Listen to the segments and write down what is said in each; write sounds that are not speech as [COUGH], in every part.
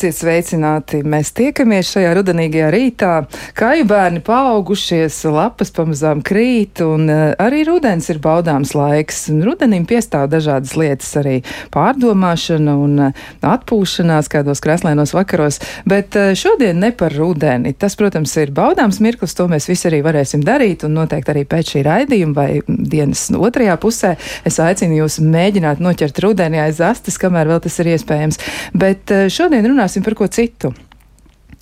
Esiet sveicināti! Mēs tiekamies šajā rudenīgajā rītā. Kāju bērni paaugušies, lapas pamazām krīt, un uh, arī rudens ir baudāms laiks. Rudenim piestāv dažādas lietas, arī pārdomāšana un uh, atpūšanās kādos kreslainos vakaros, bet uh, šodien ne par rudeni. Tas, protams, ir baudāms mirklis, to mēs visi arī varēsim darīt, un noteikti arī pēc šī raidījuma vai dienas otrajā pusē es aicinu jūs mēģināt noķert rudeni aiz astes, kamēr vēl tas ir iespējams. Bet šodien runāsim par ko citu.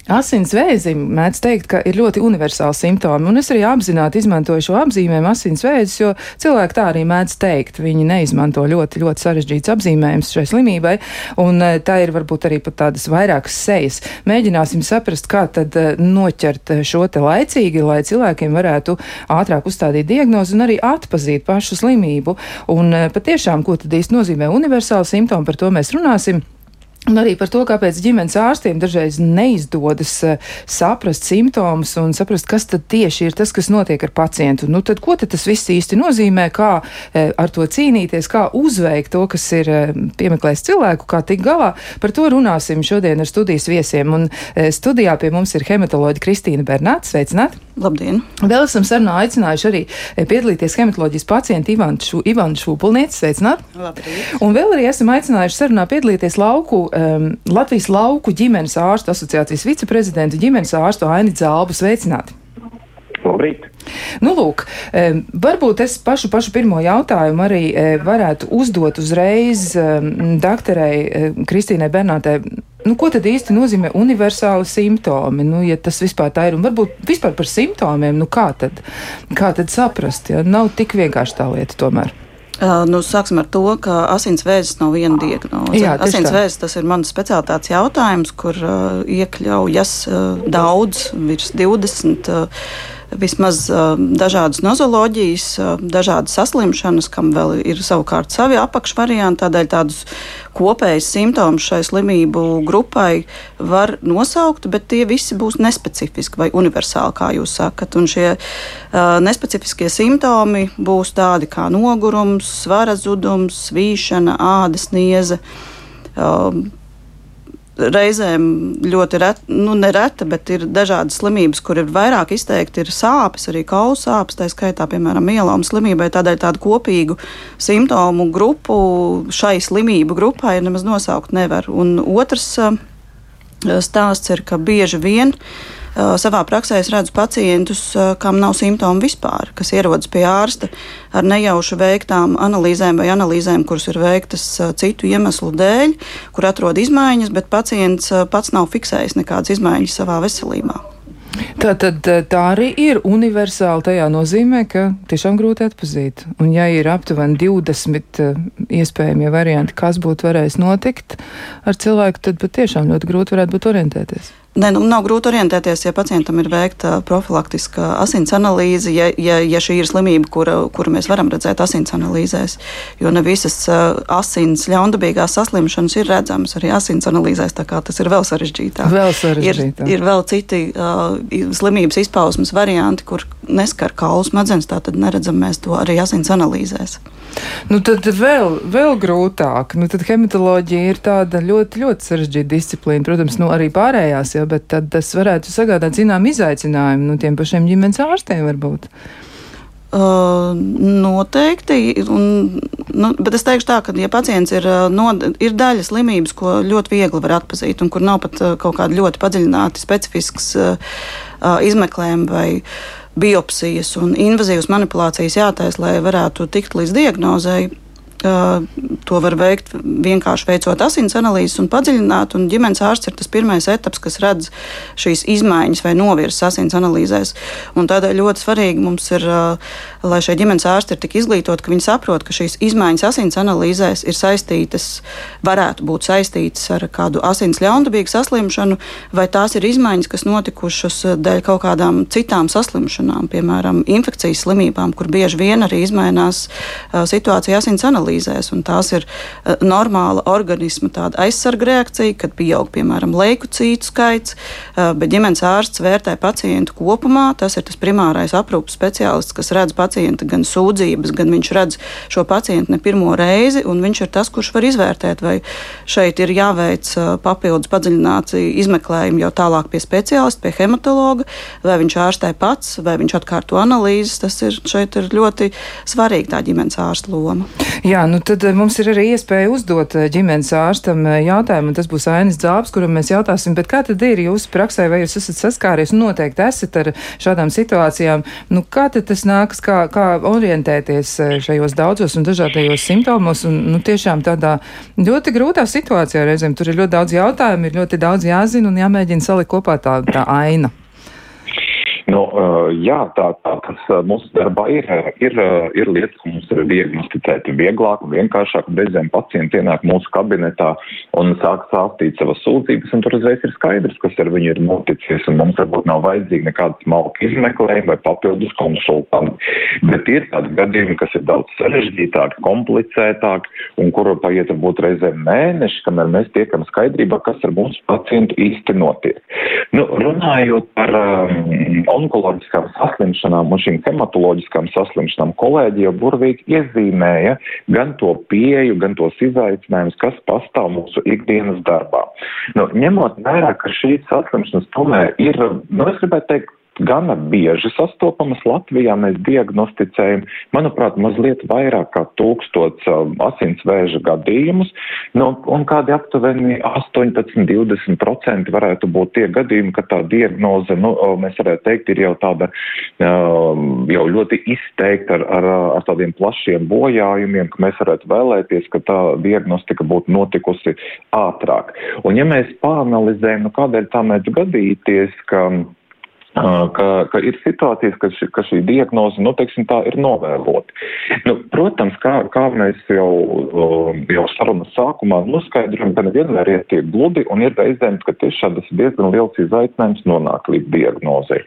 Asins vēzim mēdz teikt, ka ir ļoti universāli simptomi, un es arī apzināti izmantoju šo apzīmējumu asins vēzis, jo cilvēki tā arī mēdz teikt. Viņi neizmanto ļoti, ļoti sarežģīts apzīmējums šai slimībai, un eh, tā ir varbūt arī pat tādas vairākas sejas. Mēģināsim saprast, kā tad eh, noķert šo te laicīgi, lai cilvēkiem varētu ātrāk uzstādīt diagnozi un arī atpazīt pašu slimību. Un eh, patiešām, ko tad īsti nozīmē universāli simptomi, par to mēs runāsim. Un arī par to, kāpēc ģimenes ārstiem dažreiz neizdodas uh, saprast simptomus un saprast, kas tad tieši ir tas, kas notiek ar pacientu. Nu, tad, ko tad tas viss īsti nozīmē, kā uh, ar to cīnīties, kā uzveikt to, kas ir uh, piemeklējis cilvēku, kā tikt galā. Par to runāsim šodien ar studijas viesiem. Un studijā pie mums ir hematoloģija Kristīna Bernāts. Sveicināti! Labdien! Vēl esam sarunā aicinājuši arī piedalīties hematoloģijas pacientu Ivanu Šūpulnieci. Sveicināti! Labdien! Un vēl arī esam aicinājuši sarunā piedalīties lauku um, Latvijas lauku ģimenes ārstu asociācijas viceprezidentu ģimenes ārstu Aini Zalbu sveicināti. Labrīt! Nu, lūk, um, varbūt es pašu, pašu pirmo jautājumu arī um, varētu uzdot uzreiz um, doktorei um, Kristīnai Bernātei. Nu, ko tad īsti nozīmē universāli simptomi? Nu, ja tas vispār tā ir, un varbūt vispār par simptomiem, nu kā tad, kā tad saprast? Ja? Nav tik vienkārši tā lieta tomēr. Nu, sāksim ar to, ka asinsvēzis nav viena diagnoze. Jā, asinsvēzis tas ir mans speciālitātes jautājums, kur uh, iekļaujas uh, daudz, virs 20. Uh, vismaz dažādas nozoloģijas, dažādas saslimšanas, kam vēl ir savukārt savi apakšvarianti. Tādēļ tādus kopējus simptomus šai slimību grupai var nosaukt, bet tie visi būs nespecifiski vai universāli, kā jūs sakat. Un šie nespecifiskie simptomi būs tādi kā nogurums, svara zudums, svīšana, ādas nieze. Reizēm ļoti reta, nu, nereta, bet ir dažādas slimības, kur ir vairāk izteikti ir sāpes, arī kaulu sāpes, tā skaitā, piemēram, mieloma slimībai. Tādēļ tādu kopīgu simptomu grupu šai slimību grupai nemaz nosaukt nevar. Un otrs uh, stāsts ir, ka bieži vien uh, savā praksē es redzu pacientus, kam nav simptomu vispār, kas ierodas pie ārsta ar nejauši veiktām analīzēm vai analīzēm, kuras ir veiktas citu iemeslu dēļ, kur atrod izmaiņas, bet pacients pats nav fiksējis nekādas izmaiņas savā veselībā. Tā tad tā arī ir universāla tajā nozīmē, ka tiešām grūti atpazīt. Un ja ir aptuveni 20 iespējamie varianti, kas būtu varējis notikt ar cilvēku, tad patiešām ļoti grūti varētu būt orientēties. Ne, nu, nav grūti orientēties, ja pacientam ir veikta profilaktiskā asins analīze, ja, ja, ja šī ir slimība, kura, kuru mēs varam redzēt asins analīzēs. Jo ne visas asins ļaundabīgās saslimšanas ir redzamas arī asins analīzēs, tā kā tas ir vēl sarežģītāk. Vēl sarežģītāk. Ir, ir vēl citi uh, slimības izpausmes varianti, kur neskar kaulu smadzenes, tātad neredzam mēs to arī asins analīzēs. Nu, tad vēl, vēl grūtāk. Nu, tad hematoloģija ir tāda ļoti, ļoti sarežģīta disciplīna. Protams, nu, arī pārējās, jau, bet tas varētu sagādāt zinām izaicinājumu nu, tiem pašiem ģimenes ārstiem varbūt. Uh, noteikti. Un, nu, bet es teikšu tā, ka, ja pacients ir, no, ir daļa slimības, ko ļoti viegli var atpazīt, un kur nav pat kaut kāda ļoti padziļināta, specifisks uh, izmeklējuma vai biopsijas un invazīvas manipulācijas jātaisa, lai varētu tikt līdz diagnozei To var veikt vienkārši veicot asins analīzes un padziļināt. Un ģimenes ārsts ir tas pirmais etaps, kas redz šīs izmaiņas vai novirzes asins analīzēs. Un tādēļ ļoti svarīgi mums ir, lai šie ģimenes ārsti ir tik izglītoti, ka viņi saprot, ka šīs izmaiņas asins analīzēs ir saistītas, varētu būt saistītas ar kādu asins ļaundabīgu saslimšanu, vai tās ir izmaiņas, kas notikušas dēļ kaut kādām citām saslimšanām, piemēram, infekcijas slimībām, kur bieži vien arī izmainās situācija asins analīzēs analīzēs. Tās ir uh, normāla organisma aizsarga reakcija, kad pieaug piemēram leikocītu skaits, uh, bet ģimenes ārsts vērtē pacientu kopumā. Tas ir tas primārais aprūpas speciālists, kas redz pacienta gan sūdzības, gan viņš redz šo pacientu ne pirmo reizi, viņš ir tas, kurš var izvērtēt, vai šeit ir jāveic uh, papildus padziļināti izmeklējumi jau tālāk pie speciālista, pie hematologa, vai viņš ārstē pats, vai viņš atkārto analīzes. Tas ir ir ļoti svarīga tā ģimenes ārsta loma. Jā, nu tad eh, mums ir arī iespēja uzdot eh, ģimenes ārstam eh, jautājumu, un tas būs Ainis Dzābs, kuram mēs jautāsim, bet kā tad ir jūsu praksē, vai jūs esat saskāries, noteikti esat ar šādām situācijām, nu kā tad tas nāks, kā, kā orientēties šajos daudzos un dažādajos simptomos, un nu tiešām tādā ļoti grūtā situācijā reizēm tur ir ļoti daudz jautājumu, ir ļoti daudz jāzina un jāmēģina salikt kopā tā, tā aina. Nu, jā, tā, tā tas mūsu darbā ir, ir, ir lietas, ko mums ir diagnosticēt vieglāk un vienkāršāk. Reizēm pacienti ienāk mūsu kabinetā un sāk sāstīt savas sūdzības, un tur uzreiz ir skaidrs, kas ar viņu ir noticis, un mums varbūt nav vajadzīgi nekādas smalka izmeklējuma vai papildus konsultanti. Bet ir tādi gadījumi, kas ir daudz sarežģītāki, komplicētāki, un kuru paiet varbūt reizēm mēneši, kamēr mēs tiekam skaidrībā, kas ar mūsu pacientu īsti notiek. Nu, runājot par um, onkoloģiskām saslimšanām un šīm hematoloģiskām saslimšanām kolēģi jau burvīgi iezīmēja gan to pieju, gan tos izaicinājumus, kas pastāv mūsu ikdienas darbā. Nu, ņemot vērā, ka šīs saslimšanas tomēr ir, nu, es gribētu teikt, gana bieži sastopamas Latvijā. Mēs diagnosticējam, manuprāt, mazliet vairāk kā tūkstots um, asinsvēža gadījumus, nu, un kādi aptuveni 18-20% varētu būt tie gadījumi, ka tā diagnoze, nu, mēs varētu teikt, ir jau tāda um, jau ļoti izteikta ar, ar, ar tādiem plašiem bojājumiem, ka mēs varētu vēlēties, ka tā diagnostika būtu notikusi ātrāk. Un ja mēs pāanalizējam, nu, kādēļ tā mēdz gadīties, ka ka, ka ir situācijas, ka, ši, ka šī diagnoze, nu, teiksim, tā ir novēlota. Nu, protams, kā, kā mēs jau, jau sarunas sākumā noskaidrojam, ka nevienmēr iet tie gludi un ir reizēm, ka tiešām tas ir diezgan liels izaicinājums nonākt līdz diagnozei.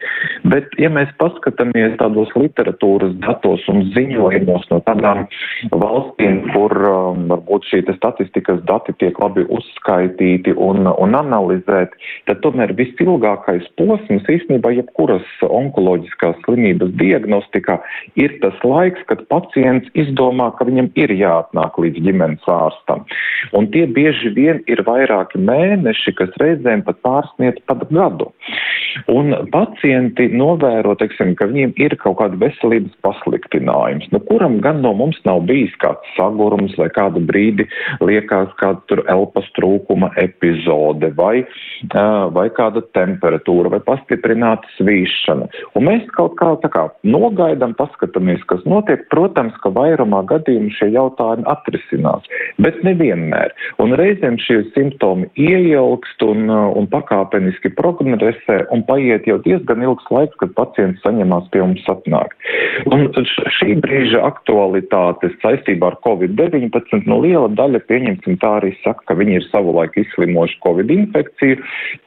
Bet, ja mēs paskatāmies tādos literatūras datos un ziņojumos no tādām valstīm, kur um, varbūt šī statistikas dati tiek labi uzskaitīti un, un analizēti, tad tomēr visilgākais posms īstenībā jebkuras onkoloģiskās slimības diagnostikā ir tas laiks, kad pacients izdomā, ka viņam ir jāatnāk līdz ģimenes ārstam. Un tie bieži vien ir vairāki mēneši, kas reizēm pat pārsniedz pat gadu. Un pacienti novēro, teiksim, ka viņiem ir kaut kāda veselības pasliktinājums, nu, kuram gan no mums nav bijis kāds sagurums vai kādu brīdi liekas kāda tur elpas trūkuma epizode vai, vai kāda temperatūra vai pastiprināta svīšana. Un mēs kaut kā tā kā nogaidam, paskatāmies, kas notiek. Protams, ka vairumā gadījumu šie jautājumi atrisinās, bet nevienmēr. Un reizēm šie simptomi ieilgst un, un pakāpeniski progresē un paiet jau diezgan ilgs laiks, kad pacients saņemās pie mums atnāk. Un šī brīža aktualitātes saistībā ar Covid-19, nu liela daļa, pieņemsim tā arī saka, ka viņi ir savulaik izslimojuši Covid infekciju,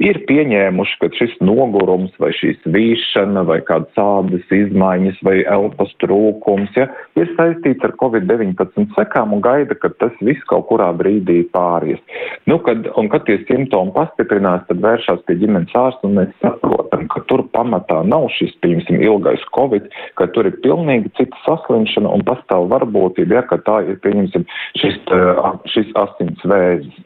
ir pieņēmuši, ka šis nogurums vai šī svīšana vai kādas ādas izmaiņas vai elpas trūkums, ja, ir saistīts ar Covid-19 sekām un gaida, ka tas viss kaut kurā brīdī pāries. Nu, kad, un kad tie simptomi pastiprinās, tad vēršās pie ģimenes ārsta un mēs saprotam, ka tur pamatā nav šis, pieņemsim, ilgais Covid, ka tur ir pilnīgi cita saslimšana un pastāv varbūtība, ja, ka tā ir, pieņemsim, šis, šis asins vēzis.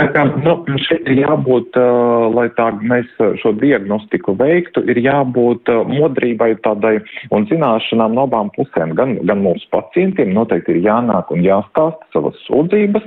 Tā kā, nu, šeit ir jābūt, uh, lai tā mēs šo diagnostiku veiktu, ir jābūt uh, modrībai tādai un zināšanām no abām pusēm. Gan, gan mūsu pacientiem noteikti ir jānāk un jāstāsta savas sūdzības,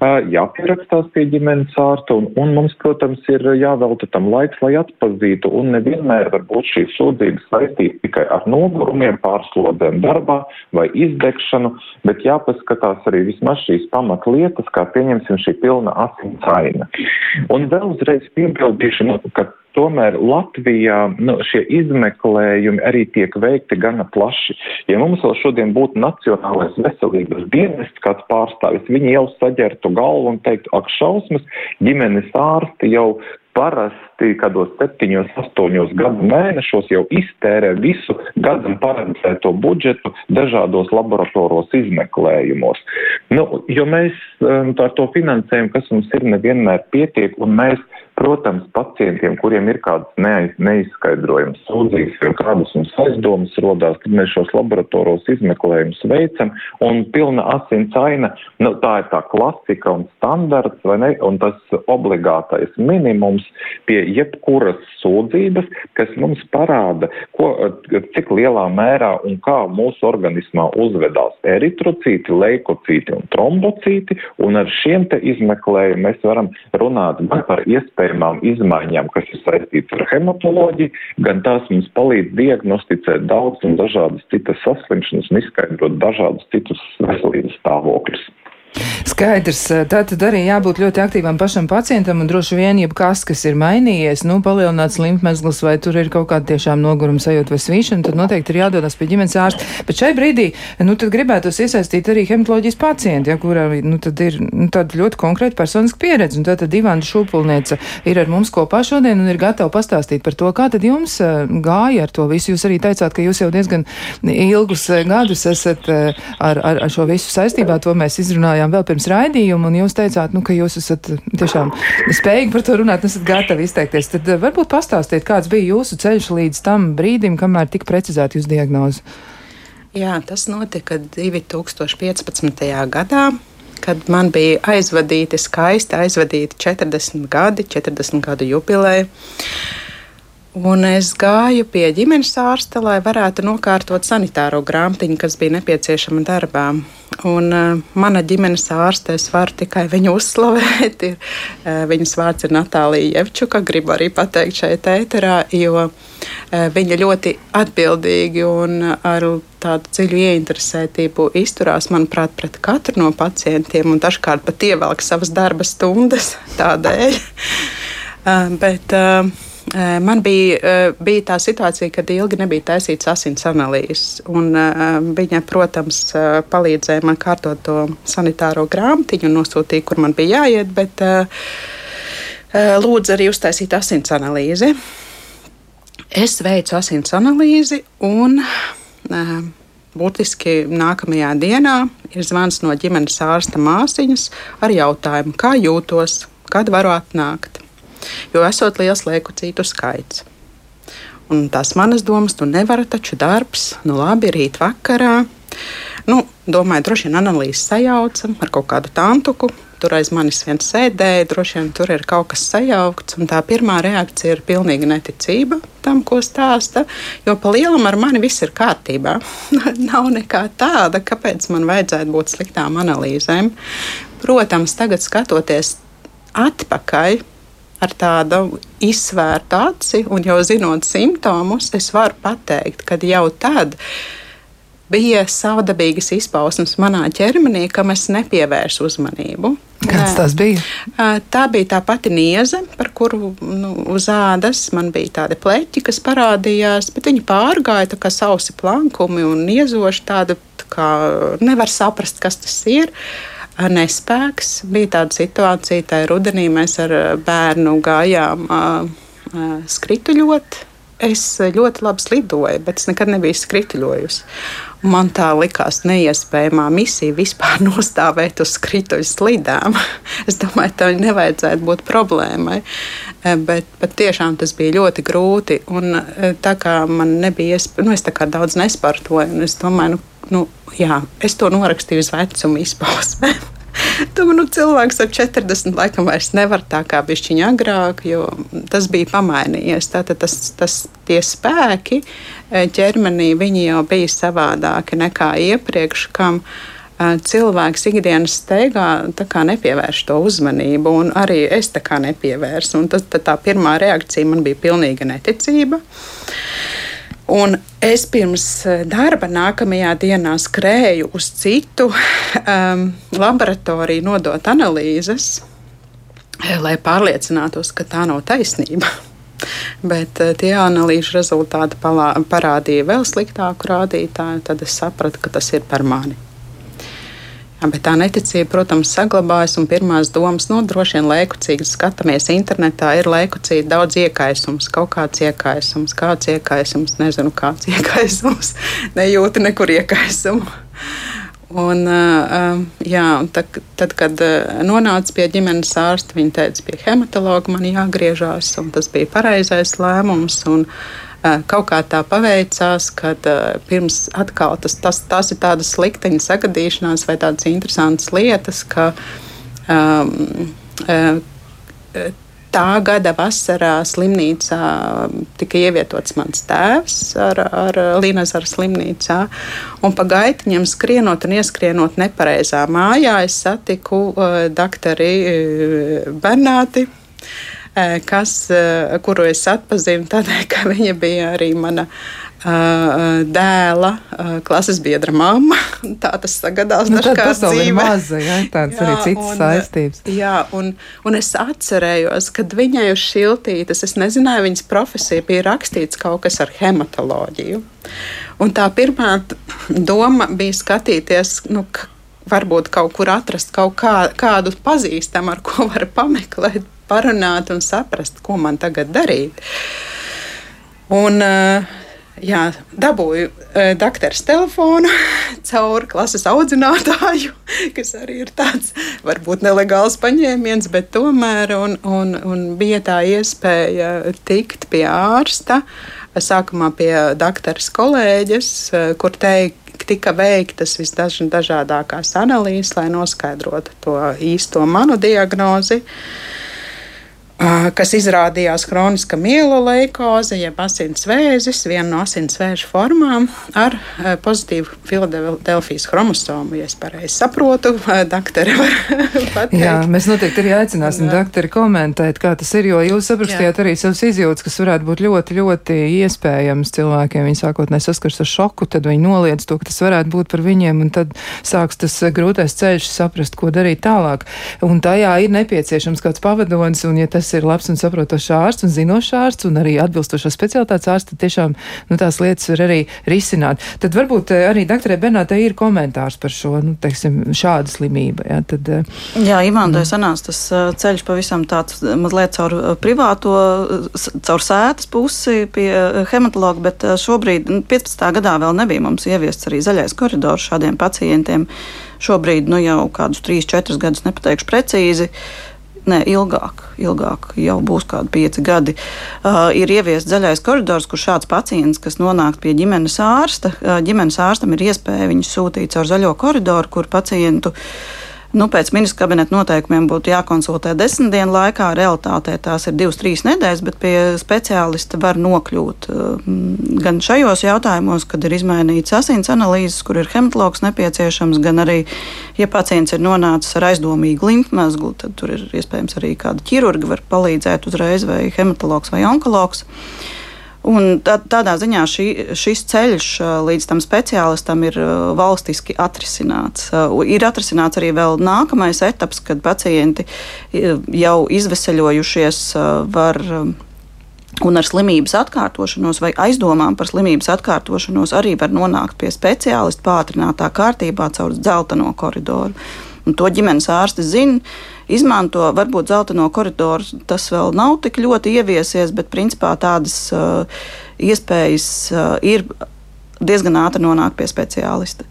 uh, jāpierakstās pie ģimenes ārsta, un, un mums, protams, ir jāvelta tam laiks, lai atpazītu, un nevienmēr varbūt šīs sūdzības saistīt tikai ar nogurumiem, pārslodēm darbā vai izdegšanu, bet jāpaskatās arī vismaz šīs pamatlietas, kā pieņemsim šī pilna asins aina. Un vēl uzreiz piebildīšu, nu, ka tomēr Latvijā nu, šie izmeklējumi arī tiek veikti gana plaši. Ja mums vēl šodien būtu Nacionālais veselības dienests kāds pārstāvis, viņi jau saģertu galvu un teiktu, ak šausmas, ģimenes ārsti jau parasti kādos septiņos, astoņos gadu mēnešos jau iztērē visu gadam paredzēto budžetu dažādos laboratoros izmeklējumos. Nu, jo mēs um, ar to finansējumu, kas mums ir, nevienmēr pietiek, un mēs Protams, pacientiem, kuriem ir kādas neiz, neizskaidrojamas sūdzības vai kādas mums aizdomas rodās, tad mēs šos laboratoros izmeklējumus veicam, un pilna asins aina, nu, tā ir tā klasika un standarts, vai ne, un tas obligātais minimums pie jebkuras sūdzības, kas mums parāda, ko, cik lielā mērā un kā mūsu organismā uzvedās eritrocīti, leikocīti un trombocīti, un ar šiem te izmeklējumiem mēs varam runāt par iespēju iespējamām izmaiņām, kas ir saistītas ar hematoloģiju, gan tās mums palīdz diagnosticēt daudz un dažādas citas saslimšanas un izskaidrot dažādus citus veselības stāvokļus. Skaidrs, tā tad arī jābūt ļoti aktīvam pašam pacientam un droši vien jebkas, kas ir mainījies, nu, palielināts limfmezgls vai tur ir kaut kāda tiešām noguruma sajūta vai svīšana, tad noteikti ir jādodas pie ģimenes ārsta. Bet šai brīdī, nu, tad gribētos iesaistīt arī hematoloģijas pacienti, ja, kurā, nu, tad ir, nu, tāda ļoti konkrēta personiska pieredze. Un tātad Ivana Šūpulniece ir ar mums kopā šodien un ir gatava pastāstīt par to, kā tad jums gāja ar to visu. Jūs arī teicāt, ka jūs jau diezgan ilgus gadus esat ar, ar, ar šo visu saistībā, to mēs izrunājām runājām vēl pirms raidījuma, un jūs teicāt, nu, ka jūs esat tiešām spējīgi par to runāt, esat gatavi izteikties. Tad eh, varbūt pastāstiet, kāds bija jūsu ceļš līdz tam brīdim, kamēr tika precizēta jūsu diagnoze. Jā, tas notika 2015. gadā kad man bija aizvadīti skaisti, aizvadīti 40 gadi, 40 gadu jubileja. Un es gāju pie ģimenes ārsta, lai varētu nokārtot sanitāro grāmatiņu, kas bija nepieciešama darbā. Un, uh, mana ģimenes ārste, es varu tikai viņu uzslavēt. Ir, uh, viņas vārds ir Natālija Jevčuka. Gribu arī pateikt šeit ēterā, jo uh, viņa ļoti atbildīgi un ar tādu dziļu ieinteresētību izturās, manuprāt, pret katru no pacientiem un dažkārt pat ievelk savas darba stundas tādēļ. uh, [LAUGHS] bet, uh, man bija, bija tā situācija, kad ilgi nebija taisīts asins analīzes. Viņa, protams, palīdzēja man kārtot to sanitāro grāmatiņu un nosūtīja, kur man bija jāiet, bet lūdzu arī uztaisīt asins analīzi. Es veicu asins analīzi un būtiski nākamajā dienā ir zvans no ģimenes ārsta māsiņas ar jautājumu, kā jūtos, kad varu atnākt jo esot liels leukocytu skaits. Un tās manas domas, nu nevar taču darbs, nu labi, rīt vakarā. Nu, domāju, droši vien analīzes sajaucam ar kaut kādu tantuku. Tur aiz manis viens sēdēja, droši vien tur ir kaut kas sajaukts. Tā pirmā reakcija ir pilnīga neticība tam, ko stāsta. Jo pa lielam ar mani viss ir kārtībā. [LAUGHS] Nav nekā tāda, kāpēc man vajadzētu būt sliktām analīzēm. Protams, tagad skatoties atpakaļ, ar tādu izsvērtu aci un jau zinot simptomus, es varu pateikt, ka jau tad bija savdabīgas izpausmes manā ķermenī, kam es nepievērsu uzmanību. Kāds tas bija? Tā bija tā pati nieze, par kuru nu, uz ādas man bija tādi pleķi, kas parādījās, bet viņi pārgāja tā kā sausi plankumi un niezoši tādu, tā kā nevar saprast, kas tas ir. Uh, nespēks. Bija tāda situācija, tā rudenī mēs ar bērnu gājām skrituļot. Es ļoti labi slidoju, bet es nekad nebiju skrituļojusi. Man tā likās neiespējamā misija vispār [LAUGHS] nostāvēt uz skrituļu slidām. [LAUGHS] es domāju, tā nevajadzētu būt problēmai. Bet, bet tiešām tas bija ļoti grūti. Un, tā kā man nebija iespēja, nu, es tā kā daudz nespartoju, es domāju, nu, nu, jā, es to norakstīju uz vecumu izpausmēm. [LAUGHS] [LAUGHS] Tomēr nu, cilvēks ar 40 laikam vairs nevar tā kā bišķiņa agrāk, jo tas bija pamainījies. Tātad tas, tas tie spēki e, ķermenī, viņi jau bija savādāki nekā iepriekš, kam e, cilvēks ikdienas steigā nepievērš to uzmanību, un arī es tā kā nepievērsu. Un tas, tā pirmā reakcija man bija pilnīga neticība. Un es pirms eh, darba nākamajā dienā skrēju uz citu um, [LAUGHS] laboratoriju, nodot analīzes, eh, lai pārliecinātos, ka tā nav taisnība. [LAUGHS] Bet uh, tie analīžu rezultāti palā, parādīja vēl sliktāku rādītāju, tad es sapratu, ka tas ir par mani. Bet tā neticība, protams, saglabājas, un pirmās domas, nu, droši vien lēkucīgi skatāmies internetā, ir lēkucīgi daudz iekaisums, kaut kāds iekaisums, kāds iekaisums, nezinu, kāds [LAUGHS] iekaisums, nejūti nekur iekaisumu. Un, jā, tad, tad, kad nonāca pie ģimenes ārsta, viņa teica, pie hematologa man jāgriežās, un tas bija pareizais lēmums. Un, kaut kā tā paveicās, ka pirms atkal tas, tas, tas ir tādas slikteņa sagadīšanās vai tādas interesantas lietas, ka um, tā gada vasarā slimnīcā tika ievietots mans tēvs ar, ar Līnazaru slimnīcā. Un pa gaitiņam skrienot un ieskrienot nepareizā mājā, es satiku uh, doktori uh, Bernāti. Eh, kas, kuru es atpazinu tādēļ, ka viņa bija arī mana dēla klases biedra mamma. [LAUGHS] Tā tas sagadās nu, dažkārt dzīvē. Maza, ja? tādas jā, arī citas un, saistības. Jā, un, un es atcerējos, kad viņai uz šiltītes, es nezināju, viņas profesija bija rakstīts kaut kas ar hematoloģiju. Un tā pirmā doma bija skatīties, nu, varbūt kaut kur atrast kaut kā, kādu pazīstamu, ar ko var pameklēt parunāt un saprast, ko man tagad darīt. Un, uh, jā, dabūju uh, doktora telefonu [LAUGHS] caur klases audzinātāju, [LAUGHS] kas arī ir tāds varbūt nelegāls paņēmiens, bet tomēr un, un, un bija tā iespēja tikt pie ārsta. Sākumā pie doktora kolēģis, uh, kur teikt, tika veiktas visdažādākās analīzes, lai noskaidrotu to īsto manu diagnozi. Uh, kas izrādījās kroniska mielolejkoze, jeb asinsvēzis, viena no asinsvēža formām ar pozitīvu filadelfijas chromosomu. Ja es pareizi saprotu, doktori var [LAUGHS] pateikt. Jā, mēs noteikti arī aicināsim doktori komentēt, kā tas ir, jo jūs aprakstījāt Jā. arī savas izjūtas, kas varētu būt ļoti, ļoti iespējams cilvēkiem. Viņi sākotnēji saskars ar šoku, tad viņi noliedz to, ka tas varētu būt par viņiem, un tad sāks tas grūtais ceļš saprast, ko darīt tālāk. Un tajā ir nepieciešams kāds pavadonis, un ja tas ir labs un saprotošs ārsts un zinošs ārsts un arī atbilstošās specialitātes ārsts, tad tiešām nu, tās lietas var arī risināt. Tad varbūt eh, arī doktorai Bernātei ir komentārs par šo, nu, teiksim, šādu slimību. Jā, tad, eh, jā Imantē mm. sanās tas eh, ceļš pavisam tāds mazliet caur privāto, caur sētas pusi pie hematologa, bet šobrīd 15. Nu, gadā vēl nebija mums ieviests arī zaļais koridors šādiem pacientiem. Šobrīd nu, jau kādus 3-4 gadus nepateikšu precīzi. Uh, Nē, ilgāk, ilgāk, jau būs kādi pieci gadi. Uh, ir ieviests zaļais koridors, kur šāds pacients, kas nonāk pie ģimenes ārsta, uh, ģimenes ārstam ir iespēja viņu sūtīt caur zaļo koridoru, kur pacientu uh, Nu, pēc ministra kabineta noteikumiem būtu jākonsultē desmit dienu laikā. Realtātē tās ir divas, trīs nedēļas, bet pie speciālista var nokļūt mm, gan šajos jautājumos, kad ir izmainīts asins analīzes, kur ir hematologs nepieciešams, gan arī, ja pacients ir nonācis ar aizdomīgu limfmezglu, tad tur ir iespējams arī kāda ķirurga var palīdzēt uzreiz vai hematologs vai onkologs. Un tā, tādā ziņā šī, šis ceļš līdz tam speciālistam ir valstiski atrisināts. Ir atrisināts arī vēl nākamais etaps, kad pacienti jau izveseļojušies var un ar slimības atkārtošanos vai aizdomām par slimības atkārtošanos arī var nonākt pie speciālista pātrinātā kārtībā caur dzelteno koridoru. Un to ģimenes ārsti zina izmanto. Varbūt zeltaino koridoru tas vēl nav tik ļoti ieviesies, bet principā tādas uh, iespējas uh, ir diezgan ātri nonākt pie speciālista.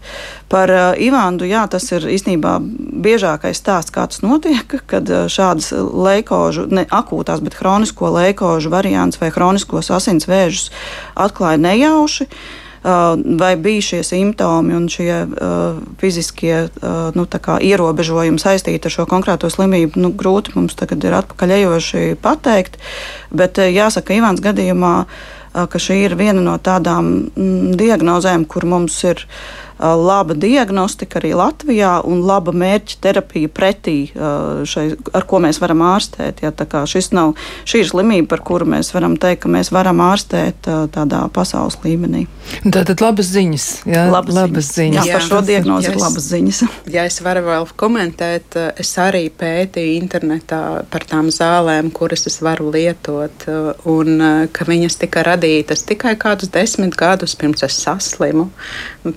Par uh, Ivānu, jā, tas ir īstenībā biežākais stāsts, kā tas notiek, [LAUGHS] kad uh, šādas leikožu, ne akūtās, bet hronisko leikožu variants vai hroniskos asinsvēžus atklāja nejauši. Uh, vai bija šie simptomi un šie uh, fiziskie uh, nu, ierobežojumi saistīti ar šo konkrēto slimību. Nu, grūti mums tagad ir atpakaļejoši pateikt, bet jāsaka, Ivāns gadījumā, ka šī ir viena no tādām mm, diagnozēm, kur mums ir laba diagnostika arī Latvijā un laba mērķa terapija pretī, šai, ar ko mēs varam ārstēt. Ja, nav, šī ir slimība, par kuru mēs varam teikt, ka mēs varam ārstēt tādā pasaules līmenī. Tātad labas ziņas. Jā, labas, labas ziņas. ziņas. Jā, par šo diagnozi ir labas ziņas. Ja es varu vēl komentēt, es arī pētīju internetā par tām zālēm, kuras es varu lietot, un ka viņas tika radītas tikai kādus desmit gadus pirms es saslimu. Nu,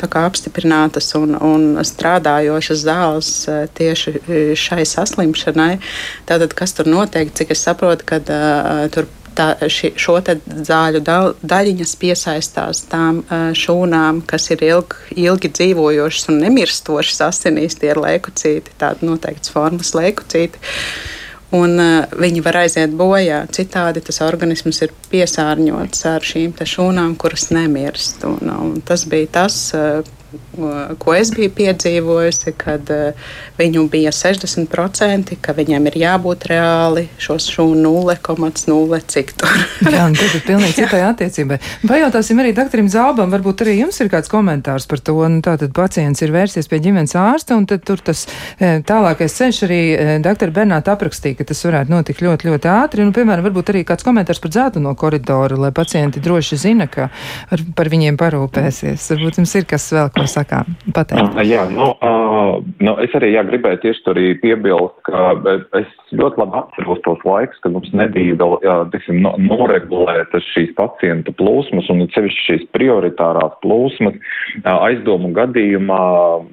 apstiprinātas un, un strādājošas zāles tieši šai saslimšanai. Tātad, kas tur notiek, cik es saprotu, kad uh, tur tā, ši, šo zāļu dal, daļiņas piesaistās tām šūnām, kas ir ilg, ilgi dzīvojošas un nemirstošas asinīs, tie ir leukocīti, tāda noteikts formas leukocīti. Un uh, viņi var aiziet bojā. Citādi tas organisms ir piesārņots ar šīm šūnām, kuras nemirst. Un, un tas bija tas, uh, ko es biju piedzīvojusi, kad uh, viņu bija 60%, ka viņam ir jābūt reāli šo šūnu 0,0 cik tur. [LAUGHS] Jā, tas ir pilnīgi citai attiecībai. Pajautāsim arī doktoram Zābam, varbūt arī jums ir kāds komentārs par to. Nu, tātad pacients ir vērsies pie ģimenes ārsta, un tad tur tas e, tālākais ceļš arī doktora Bernāta aprakstīja, ka tas varētu notikt ļoti, ļoti ātri. Nu, piemēram, varbūt arī kāds komentārs par dzētu no koridora, lai pacienti droši zina, ka ar, par viņiem parūpēsies. Varbūt jums ir kas vēl, ko sakām, pateikt. Jā, nu, uh, nu es arī jā, gribēju tieši tur arī piebilst, ka es ļoti labi atceros tos laikus, kad mums nebija vēl, jā, tiksim, no, noregulētas šīs pacientu plūsmas un sevišķi šīs prioritārās plūsmas aizdomu gadījumā,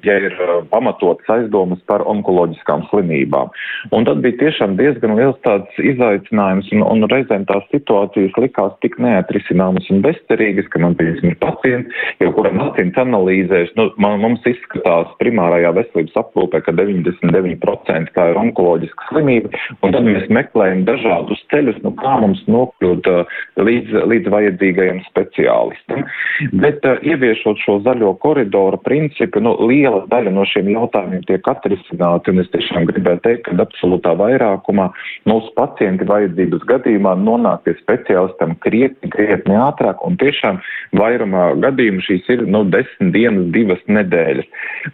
ja ir pamatotas aizdomas par onkoloģiskām slimībām. Un tad bija tiešām diezgan liels tāds izaicinājums un, un reizēm tās situācijas likās tik neatrisināmas un bezcerīgas, ka man, ir pacients, jau kuram asins analīzēs, nu, man, mums izskatās primārajā veselības aprūpē, ka 99% tā ir onkoloģiska slimība, un tad mēs meklējam dažādus ceļus, nu kā mums nokļūt uh, līdz, līdz vajadzīgajam speciālistam. Bet uh, ieviešot šo zaļo koridoru principu, nu, liela daļa no šiem jautājumiem tiek atrisināti, un es tiešām gribētu teikt, ka absolūtā vairākumā mūsu pacienti vajadzības gadījumā nonāk pie speciālistam krietni, krietni ātrāk, un tiešām vairumā gadījumu šīs ir, nu, desmit dienas, divas nedēļas.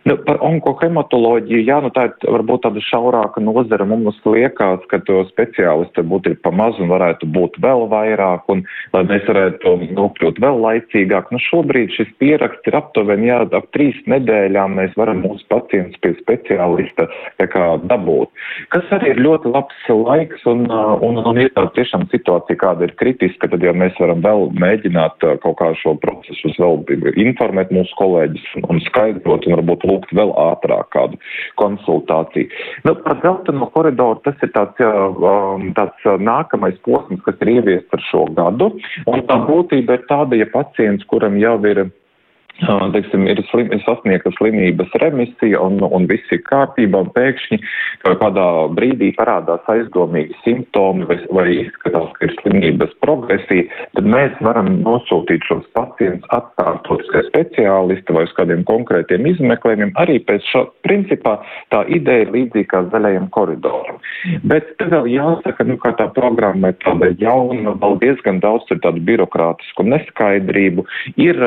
Nu, par onkohematoloģiju, jā, nu tā ir varbūt tāda šaurāka nozara mums liekas, ka to speciālistu būtu pa maz un varētu būt vēl vairāk, un lai mēs varētu nokļūt vēl laicīgāk. Nu, šobrīd šis pieraksts ir aptuveni, jā, ap trīs nedēļām mēs varam mūsu pacientus pie speciālista kā dabūt. Kas arī ir ļoti labs laiks, un, un, un ir tāda tiešām situācija, kāda ir kritiska, tad jau mēs varam vēl mēģināt kaut kā šo procesu vēl informēt mūsu kolēģis un, un skaidrot, un varbūt lūgt vēl ātrāk kādu konsultāciju. Nu, par dzelteno koridoru tas ir tāds, um, tāds nākamais posms, kas ir ieviests ar šo gadu. Un tā būtība ir tāda, ja pacients, kuram jau ir teiksim, ir slim, sasniegta slimības remisija un, un viss ir kārtībā, un pēkšņi kādā brīdī parādās aizdomīgi simptomi vai, vai izskatās, ka ir slimības progresija, tad mēs varam nosūtīt šos pacientus atkārtot pie speciālista vai uz kādiem konkrētiem izmeklējumiem. Arī pēc šo principā tā ideja ir līdzīga zaļajam koridoram. Bet te vēl jāsaka, nu, ka tā programma ir tāda jauna, vēl diezgan daudz ir tādu birokrātisku neskaidrību. Ir,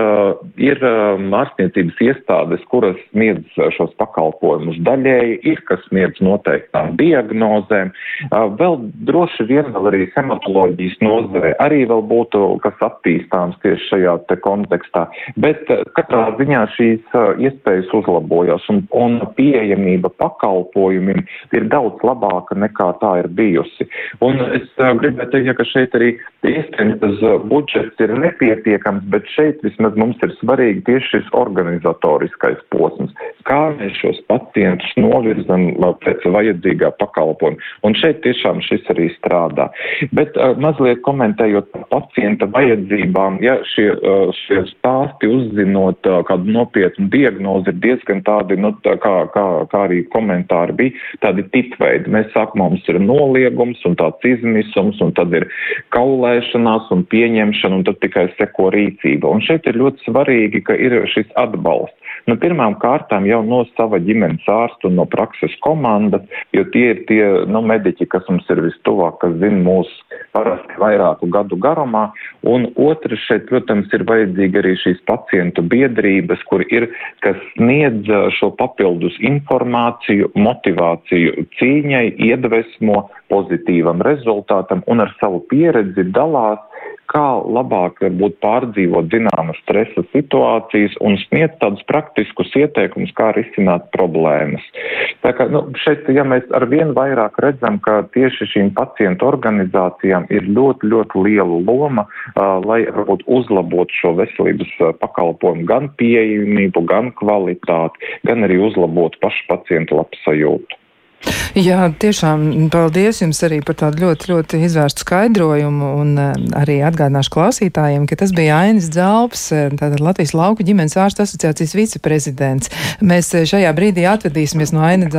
ir Um, ārstniecības iestādes, kuras sniedz uh, šos pakalpojumus daļēji, ir, kas sniedz noteiktām diagnozēm. Uh, vēl droši vien vēl arī hematoloģijas nozare arī vēl būtu, kas attīstāms tieši šajā te kontekstā. Bet uh, katrā ziņā šīs iespējas uzlabojas un, un pieejamība pakalpojumiem ir daudz labāka nekā tā ir bijusi. Un es gribētu teikt, ka šeit arī iespējams budžets ir nepietiekams, bet šeit vismaz mums ir svarīgi tieši šis organizatoriskais posms, kā mēs šos pacientus novirzam pēc vajadzīgā pakalpojuma. Un šeit tiešām šis arī strādā. Bet uh, mazliet komentējot par pacienta vajadzībām, ja šie, uh, šie stāsti uzzinot uh, kādu nopietnu diagnozi ir diezgan tādi, nu, tā kā, kā, kā arī komentāri bija, tādi tipveidi. Mēs sākumā mums ir noliegums un tāds izmisums, un tad ir kaulēšanās un pieņemšana, un tad tikai seko rīcība. Un šeit ir ļoti svarīgi, ka ir šis atbalsts. Nu, pirmām kārtām jau no sava ģimenes ārsta un no prakses komandas, jo tie ir tie nu, mediķi, kas mums ir vistuvāk, kas zina mūsu parasti vairāku gadu garumā. Un otrs šeit, protams, ir vajadzīga arī šīs pacientu biedrības, kur ir, kas sniedz šo papildus informāciju, motivāciju cīņai, iedvesmo pozitīvam rezultātam un ar savu pieredzi dalās kā labāk varbūt pārdzīvot zināmas stresa situācijas un sniegt tādus praktiskus ieteikumus, kā risināt problēmas. Tā kā, nu, šeit, ja mēs ar vien vairāk redzam, ka tieši šīm pacientu organizācijām ir ļoti, ļoti liela loma, uh, lai varbūt uzlabotu šo veselības pakalpojumu gan pieejamību, gan kvalitāti, gan arī uzlabotu pašu pacientu labsajūtu. Jā, tiešām paldies jums arī par tādu ļoti, ļoti izvērstu skaidrojumu un uh, arī atgādināšu klausītājiem, ka tas bija Ainis Dzalps, eh, tātad Latvijas lauku ģimenes ārstu asociācijas viceprezidents. Mēs eh, šajā brīdī atvedīsimies no Aina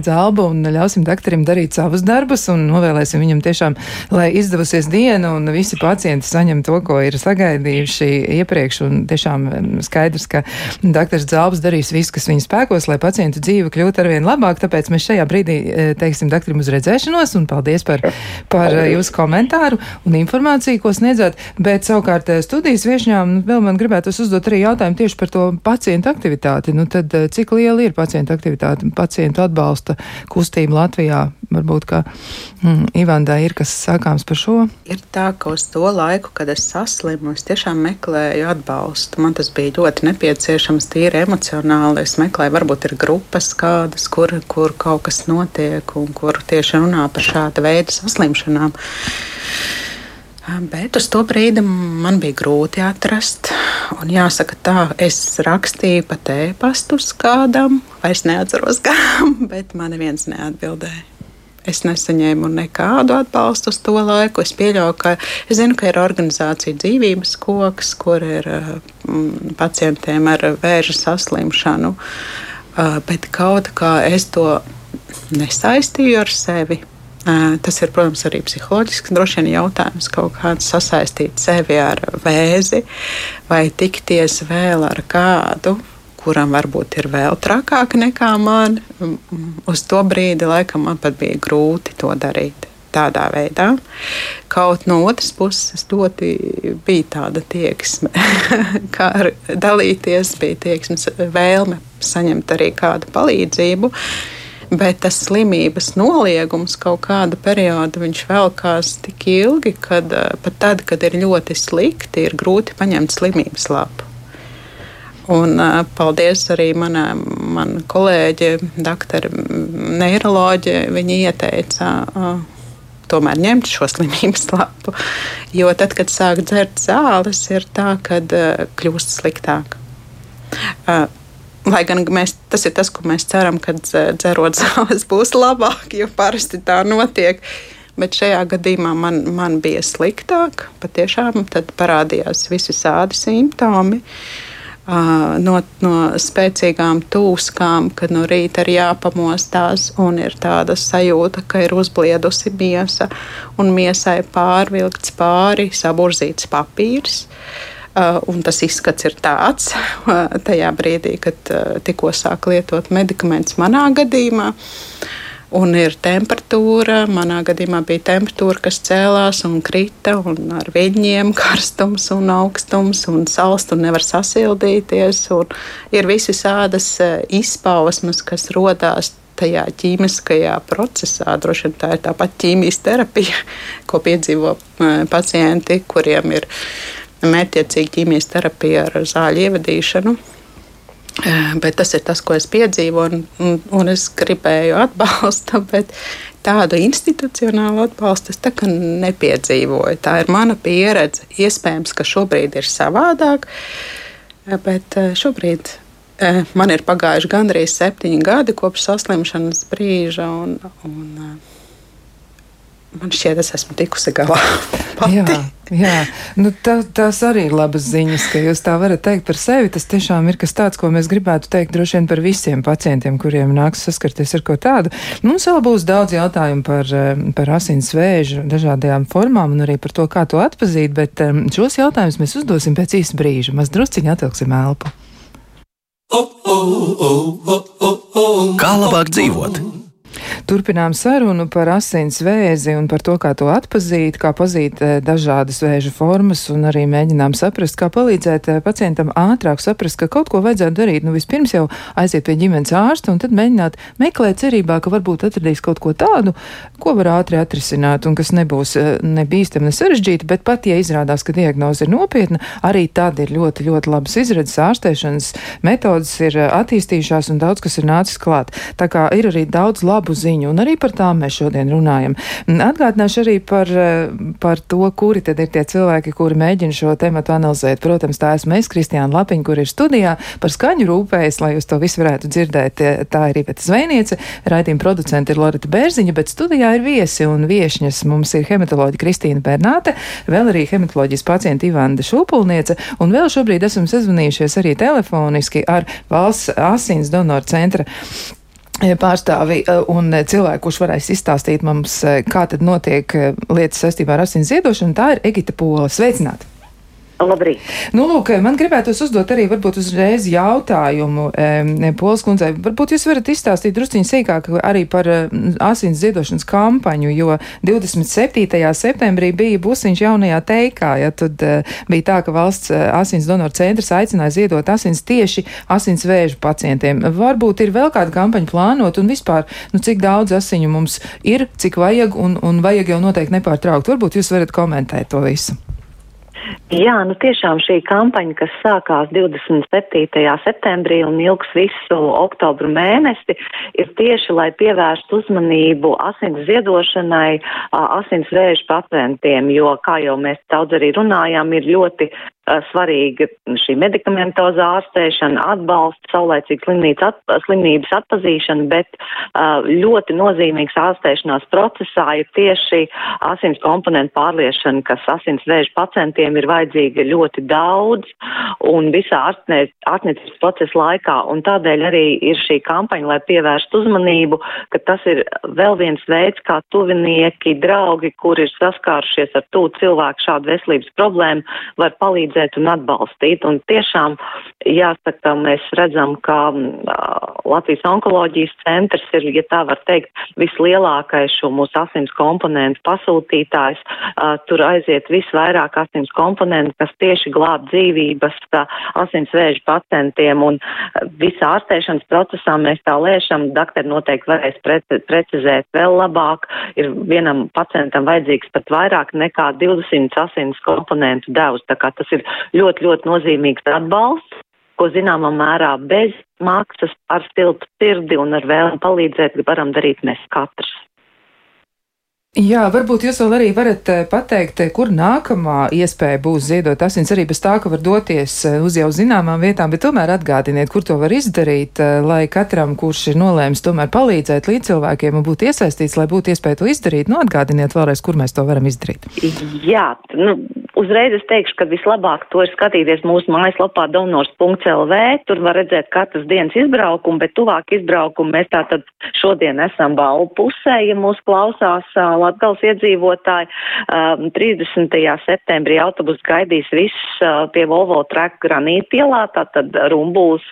Dzalba un ļausim doktorim darīt savus darbus un novēlēsim viņam tiešām, lai izdevusies diena un visi pacienti saņem to, ko ir sagaidījuši iepriekš un tiešām skaidrs, ka doktors Dzalbs darīs visu, kas viņa spēkos, lai pacientu dzīve kļūtu arvien labāk, tāpēc mēs šajā brīdī teiksim doktoram uz redzēšanos un paldies par, par e, jūsu komentāru un informāciju, ko sniedzat. Bet savukārt e, studijas viešņām vēl man gribētu uzdot arī jautājumu tieši par to pacientu aktivitāti. Nu tad cik liela ir pacientu aktivitāte, pacientu atbalsta kustība Latvijā? Varbūt, ka mm, Ivandai ir kas sakāms par šo? Ir tā, ka uz to laiku, kad es saslimu, es tiešām meklēju atbalstu. Man tas bija ļoti nepieciešams, tīri emocionāli. Es meklēju, varbūt ir grupas kādas, kur, kur kaut kas notiek un kur tieši runā par šāda veida saslimšanām. Bet uz to brīdi man bija grūti atrast. Un jāsaka, tā, es rakstīju pat e-pastus kādam, vairs neatceros, [LAUGHS] kādam, bet man neviens neatbildēja. Es nesaņēmu nekādu atbalstu uz to laiku. Es pieļauju, ka es zinu, ka ir organizācija dzīvības koks, kur ir mm, pacientiem ar vēža saslimšanu, bet kaut kā es to nesaistīju ar sevi. Tas ir, protams, arī psiholoģisks droši vien jautājums, kaut kāds sasaistīt sevi ar vēzi vai tikties vēl ar kādu, kuram varbūt ir vēl trakāk nekā man. Uz to brīdi laikam man pat bija grūti to darīt. Tādā veidā. Kaut no otras puses, ļoti bija tāda tieksme, [LAUGHS] kā dalīties, bija tieksmes vēlme saņemt arī kādu palīdzību. Bet tas slimības noliegums kaut kādu periodu velkās tik ilgi, ka pat tad, kad ir ļoti slikti, ir grūti paņemt slimības lapu. Un, paldies arī manā man kolēģe, doktora neiroloģe. Viņa ieteica tomēr ņemt šo slimības lapu. Jo tad, kad sāk dzert zāles, ir tā, ka kļūst sliktāk. Lai gan mēs, tas ir tas, ko mēs ceram, kad dzerot [LAUGHS] zāles būs labāk, jo parasti tā notiek. Bet šajā gadījumā man, man bija sliktāk. Patiešām tad parādījās visi sādi simptomi. Uh, no, no spēcīgām tūskām, kad no rīta ir jāpamostās un ir tāda sajūta, ka ir uzbliedusi miesa un miesai pārvilkts pāri saburzīts papīrs. Un tas izskats ir tāds, tajā brīdī, kad tikko sāk lietot medikamentus manā gadījumā. Uh, un ir temperatūra. Manā gadījumā bija temperatūra, kas cēlās un krita, un ar viņiem [LAUGHS] karstums un augstums un salst un nevar sasildīties. Un ir visi sādas e, izpausmes, kas rodās tajā ķīmiskajā procesā. Droši vien tā ir tāpat ķīmijas terapija, [LAUGHS] ko piedzīvo e, pacienti, kuriem ir mērķiecīga ķīmijas terapija ar zāļu ievadīšanu. Bet tas ir tas, ko es piedzīvoju, un, un es gribēju atbalstu, [LAUGHS] bet tādu institucionālu atbalstu es nepiedzīvoju. Tā ir mana pieredze. Iespējams, ka šobrīd ir savādāk, bet šobrīd man ir pagājuši gandrīz septiņi gadi kopš saslimšanas brīža. Un, un, man šķiet, es esmu tikusi galā. [LAUGHS] Pati. Jā, jā. Nu, tā, tās arī ir labas ziņas, ka jūs tā varat teikt par sevi. Tas tiešām ir kas tāds, ko mēs gribētu teikt droši vien par visiem pacientiem, kuriem nāks saskarties ar ko tādu. Mums vēl būs daudz jautājumu par, eh, par asins vēžu dažādajām formām un arī par to, kā to atpazīt, bet um, šos jautājumus mēs uzdosim pēc īsa brīža. Maz drusciņi atvilksim elpu. Kā labāk dzīvot? Turpinām sarunu par asins vēzi un par to, kā to atpazīt, kā pazīt eh, dažādas vēža formas un arī mēģinām saprast, kā palīdzēt eh, pacientam ātrāk saprast, ka kaut ko vajadzētu darīt. Nu, vispirms jau aiziet pie ģimenes ārsta un tad mēģināt meklēt cerībā, ka varbūt atradīs kaut ko tādu, ko var ātri atrisināt un kas nebūs eh, ne bīstami, ne sarežģīti, bet pat, ja izrādās, ka diagnoze ir nopietna, arī tad ir ļoti, ļoti labas izredzes ārstēšanas metodas ir attīstījušās un daudz kas ir nācis klāt. Tā kā ir arī daudz labu ziņu, un arī par tām mēs šodien runājam. Atgādināšu arī par, eh, par to, kuri tad ir tie cilvēki, kuri mēģina šo tematu analizēt. Protams, tā esmu es, Kristiāna Lapiņa, kur ir studijā par skaņu rūpējas, lai jūs to visu varētu dzirdēt. Tā ir Iveta Zvēniece, raidījuma producente ir Lorita Bērziņa, bet studijā ir viesi un viešņas. Mums ir hematoloģija Kristīna Bernāte, vēl arī hematoloģijas pacienta Ivanda Šūpulniece, un vēl šobrīd esam sazvanījušies arī telefoniski ar valsts asins donoru centra pārstāvi eh, un cilvēku, kurš varēs izstāstīt mums, kā tad notiek lietas saistībā ar asins ziedošanu, tā ir Egita Pola. Sveicināti! Labrīt. Nu, lūk, man gribētos uzdot arī varbūt uzreiz jautājumu e, Pols kundzei. Varbūt jūs varat izstāstīt drusciņi sīkāk arī par e, asins ziedošanas kampaņu, jo 27. septembrī bija busiņš jaunajā teikā, ja tad e, bija tā, ka valsts asins donoru centrs aicināja ziedot asins tieši asins vēžu pacientiem. Varbūt ir vēl kāda kampaņa plānot un vispār, nu, cik daudz asiņu mums ir, cik vajag un, un vajag jau noteikti nepārtraukt. Varbūt jūs varat komentēt to visu. Jā, nu tiešām šī kampaņa, kas sākās 27. septembrī un ilgs visu oktobru mēnesi, ir tieši, lai pievērstu uzmanību asins ziedošanai, asins vēža pacientiem, jo, kā jau mēs daudz arī runājām, ir ļoti svarīga šī medikamentozā ārstēšana, atbalsts, saulēcīgas at, slimības atpazīšana, bet ļoti nozīmīgs ārstēšanās procesā ir tieši asins komponentu pārliešana, kas asins vēža pacientiem ir vajadzīga ļoti daudz un visā ārstniecības procesa laikā. Un tādēļ arī ir šī kampaņa, lai pievērstu uzmanību, ka tas ir vēl viens veids, kā tuvinieki, draugi, kuri ir saskārušies ar tū cilvēku šādu veselības problēmu, var palīdzēt un atbalstīt. Un tiešām jāsaka, mēs redzam, ka uh, Latvijas onkoloģijas centrs ir, ja tā var teikt, vislielākais šo mūsu asins komponentu pasūtītājs. Tur aiziet visvairāk asins komponentu, kas tieši glāb dzīvības asins vēža pacientiem un visā ārstēšanas procesā mēs tā lēšam, doktori noteikti varēs precizēt vēl labāk. Ir vienam pacientam vajadzīgs pat vairāk nekā 200 asins komponentu devus, tā kā tas ir ļoti, ļoti nozīmīgs atbalsts ko zināmā mērā bez maksas ar stiltu sirdi un ar vēlmu palīdzēt varam darīt mēs katrs. Jā, varbūt jūs vēl arī varat eh, pateikt, eh, kur nākamā iespēja būs ziedot asins, arī bez tā, ka var doties eh, uz jau zināmām vietām, bet tomēr atgādiniet, kur to var izdarīt, lai katram, kurš ir nolēmis tomēr palīdzēt līdz cilvēkiem un būt iesaistīts, lai būtu iespēja to izdarīt, nu atgādiniet vēlreiz, kur mēs to varam izdarīt. Jā, nu, uzreiz es teikšu, ka vislabāk to ir skatīties mūsu mājaslapā donors.lv, tur var redzēt katras dienas izbraukumu, bet tuvāk izbraukumu mēs tātad šodien esam balvu pusē, ja mūs klausās Latgals iedzīvotāji. 30. septembrī autobus gaidīs viss pie Volvo treka granīta ielā, tātad Rumbuls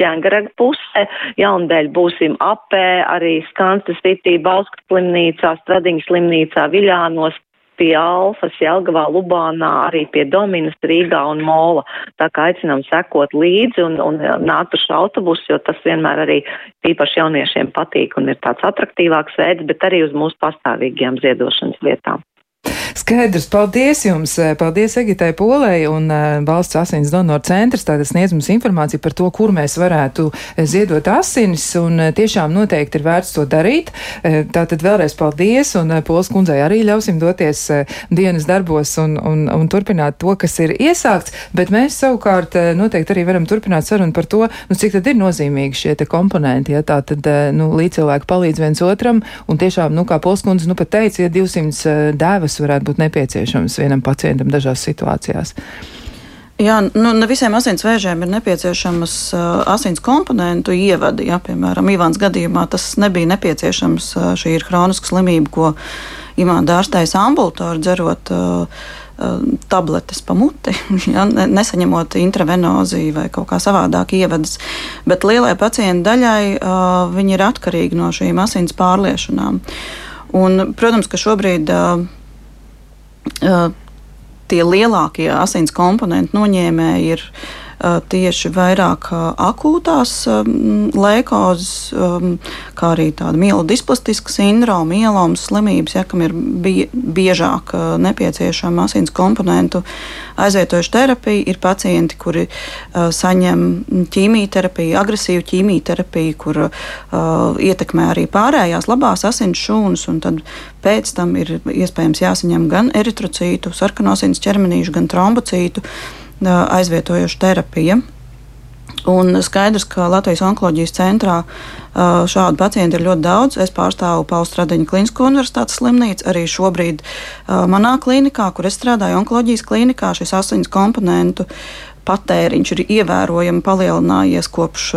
ķengaraga puse. Jaundēļ būsim apē, arī Skansta City, Bauskas slimnīcā, Stradiņas slimnīcā, Viļānos, pie Alfas, Jelgavā, Lubānā, arī pie Dominas, Rīgā un Mola. Tā kā aicinām sekot līdzi un, un nākt uz autobusu, jo tas vienmēr arī īpaši jauniešiem patīk un ir tāds atraktīvāks veids, bet arī uz mūsu pastāvīgajām ziedošanas vietām. Skaidrs, paldies jums, eh, paldies Egitai Polei un uh, Valsts asins donoru centrs, tātad sniedz mums informāciju par to, kur mēs varētu eh, ziedot asinis, un tiešām noteikti ir vērts to darīt. Tātad vēlreiz paldies, un Pols kundzei arī ļausim doties dienas darbos un, un, un turpināt to, kas ir iesākts, bet mēs savukārt noteikti arī varam turpināt sarunu par to, nu, cik tad ir nozīmīgi šie te komponenti, ja tā tad, nu, līdz cilvēki palīdz viens otram, un tiešām, nu, kā Pols kundze, nu, pat teica, ja 200 uh, dēvas varētu būt nepieciešams vienam pacientam dažās situācijās. Jā, nu, ne visiem asinsvēžiem ir nepieciešamas uh, asins komponentu ievadi. Ja, piemēram, Ivāns gadījumā tas nebija nepieciešams. Uh, šī ir hroniska slimība, ko Ivāns ārstējas ambulatori dzerot uh, tabletes pa muti, [LAUGHS] ja, nesaņemot intravenoziju vai kaut kā savādāk ievadas. Bet lielai pacientu daļai uh, viņi ir atkarīgi no šīm asins pārliešanām. Un, protams, ka šobrīd uh, tie lielākie asins komponentu noņēmēji ir tieši vairāk akūtās lēkozes, kā arī tāda mielu displastiska sindroma, mielomas slimības, ja, kam ir biežāk nepieciešama asins komponentu aizvietojuša terapija. Ir pacienti, kuri saņem ķīmijterapiju, agresīvu ķīmijterapiju, kur ietekmē arī pārējās labās asins šūnas, un tad pēc tam ir iespējams jāsaņem gan eritrocītu, sarkanosins ķermenīšu, gan trombocītu aizvietojoša terapija. Un skaidrs, ka Latvijas onkoloģijas centrā šādu pacientu ir ļoti daudz. Es pārstāvu Pauli Stradiņa Klinisko universitātes slimnīcu. Arī šobrīd manā klinikā, kur es strādāju, onkoloģijas klinikā, šis asins komponentu patēriņš ir ievērojami palielinājies kopš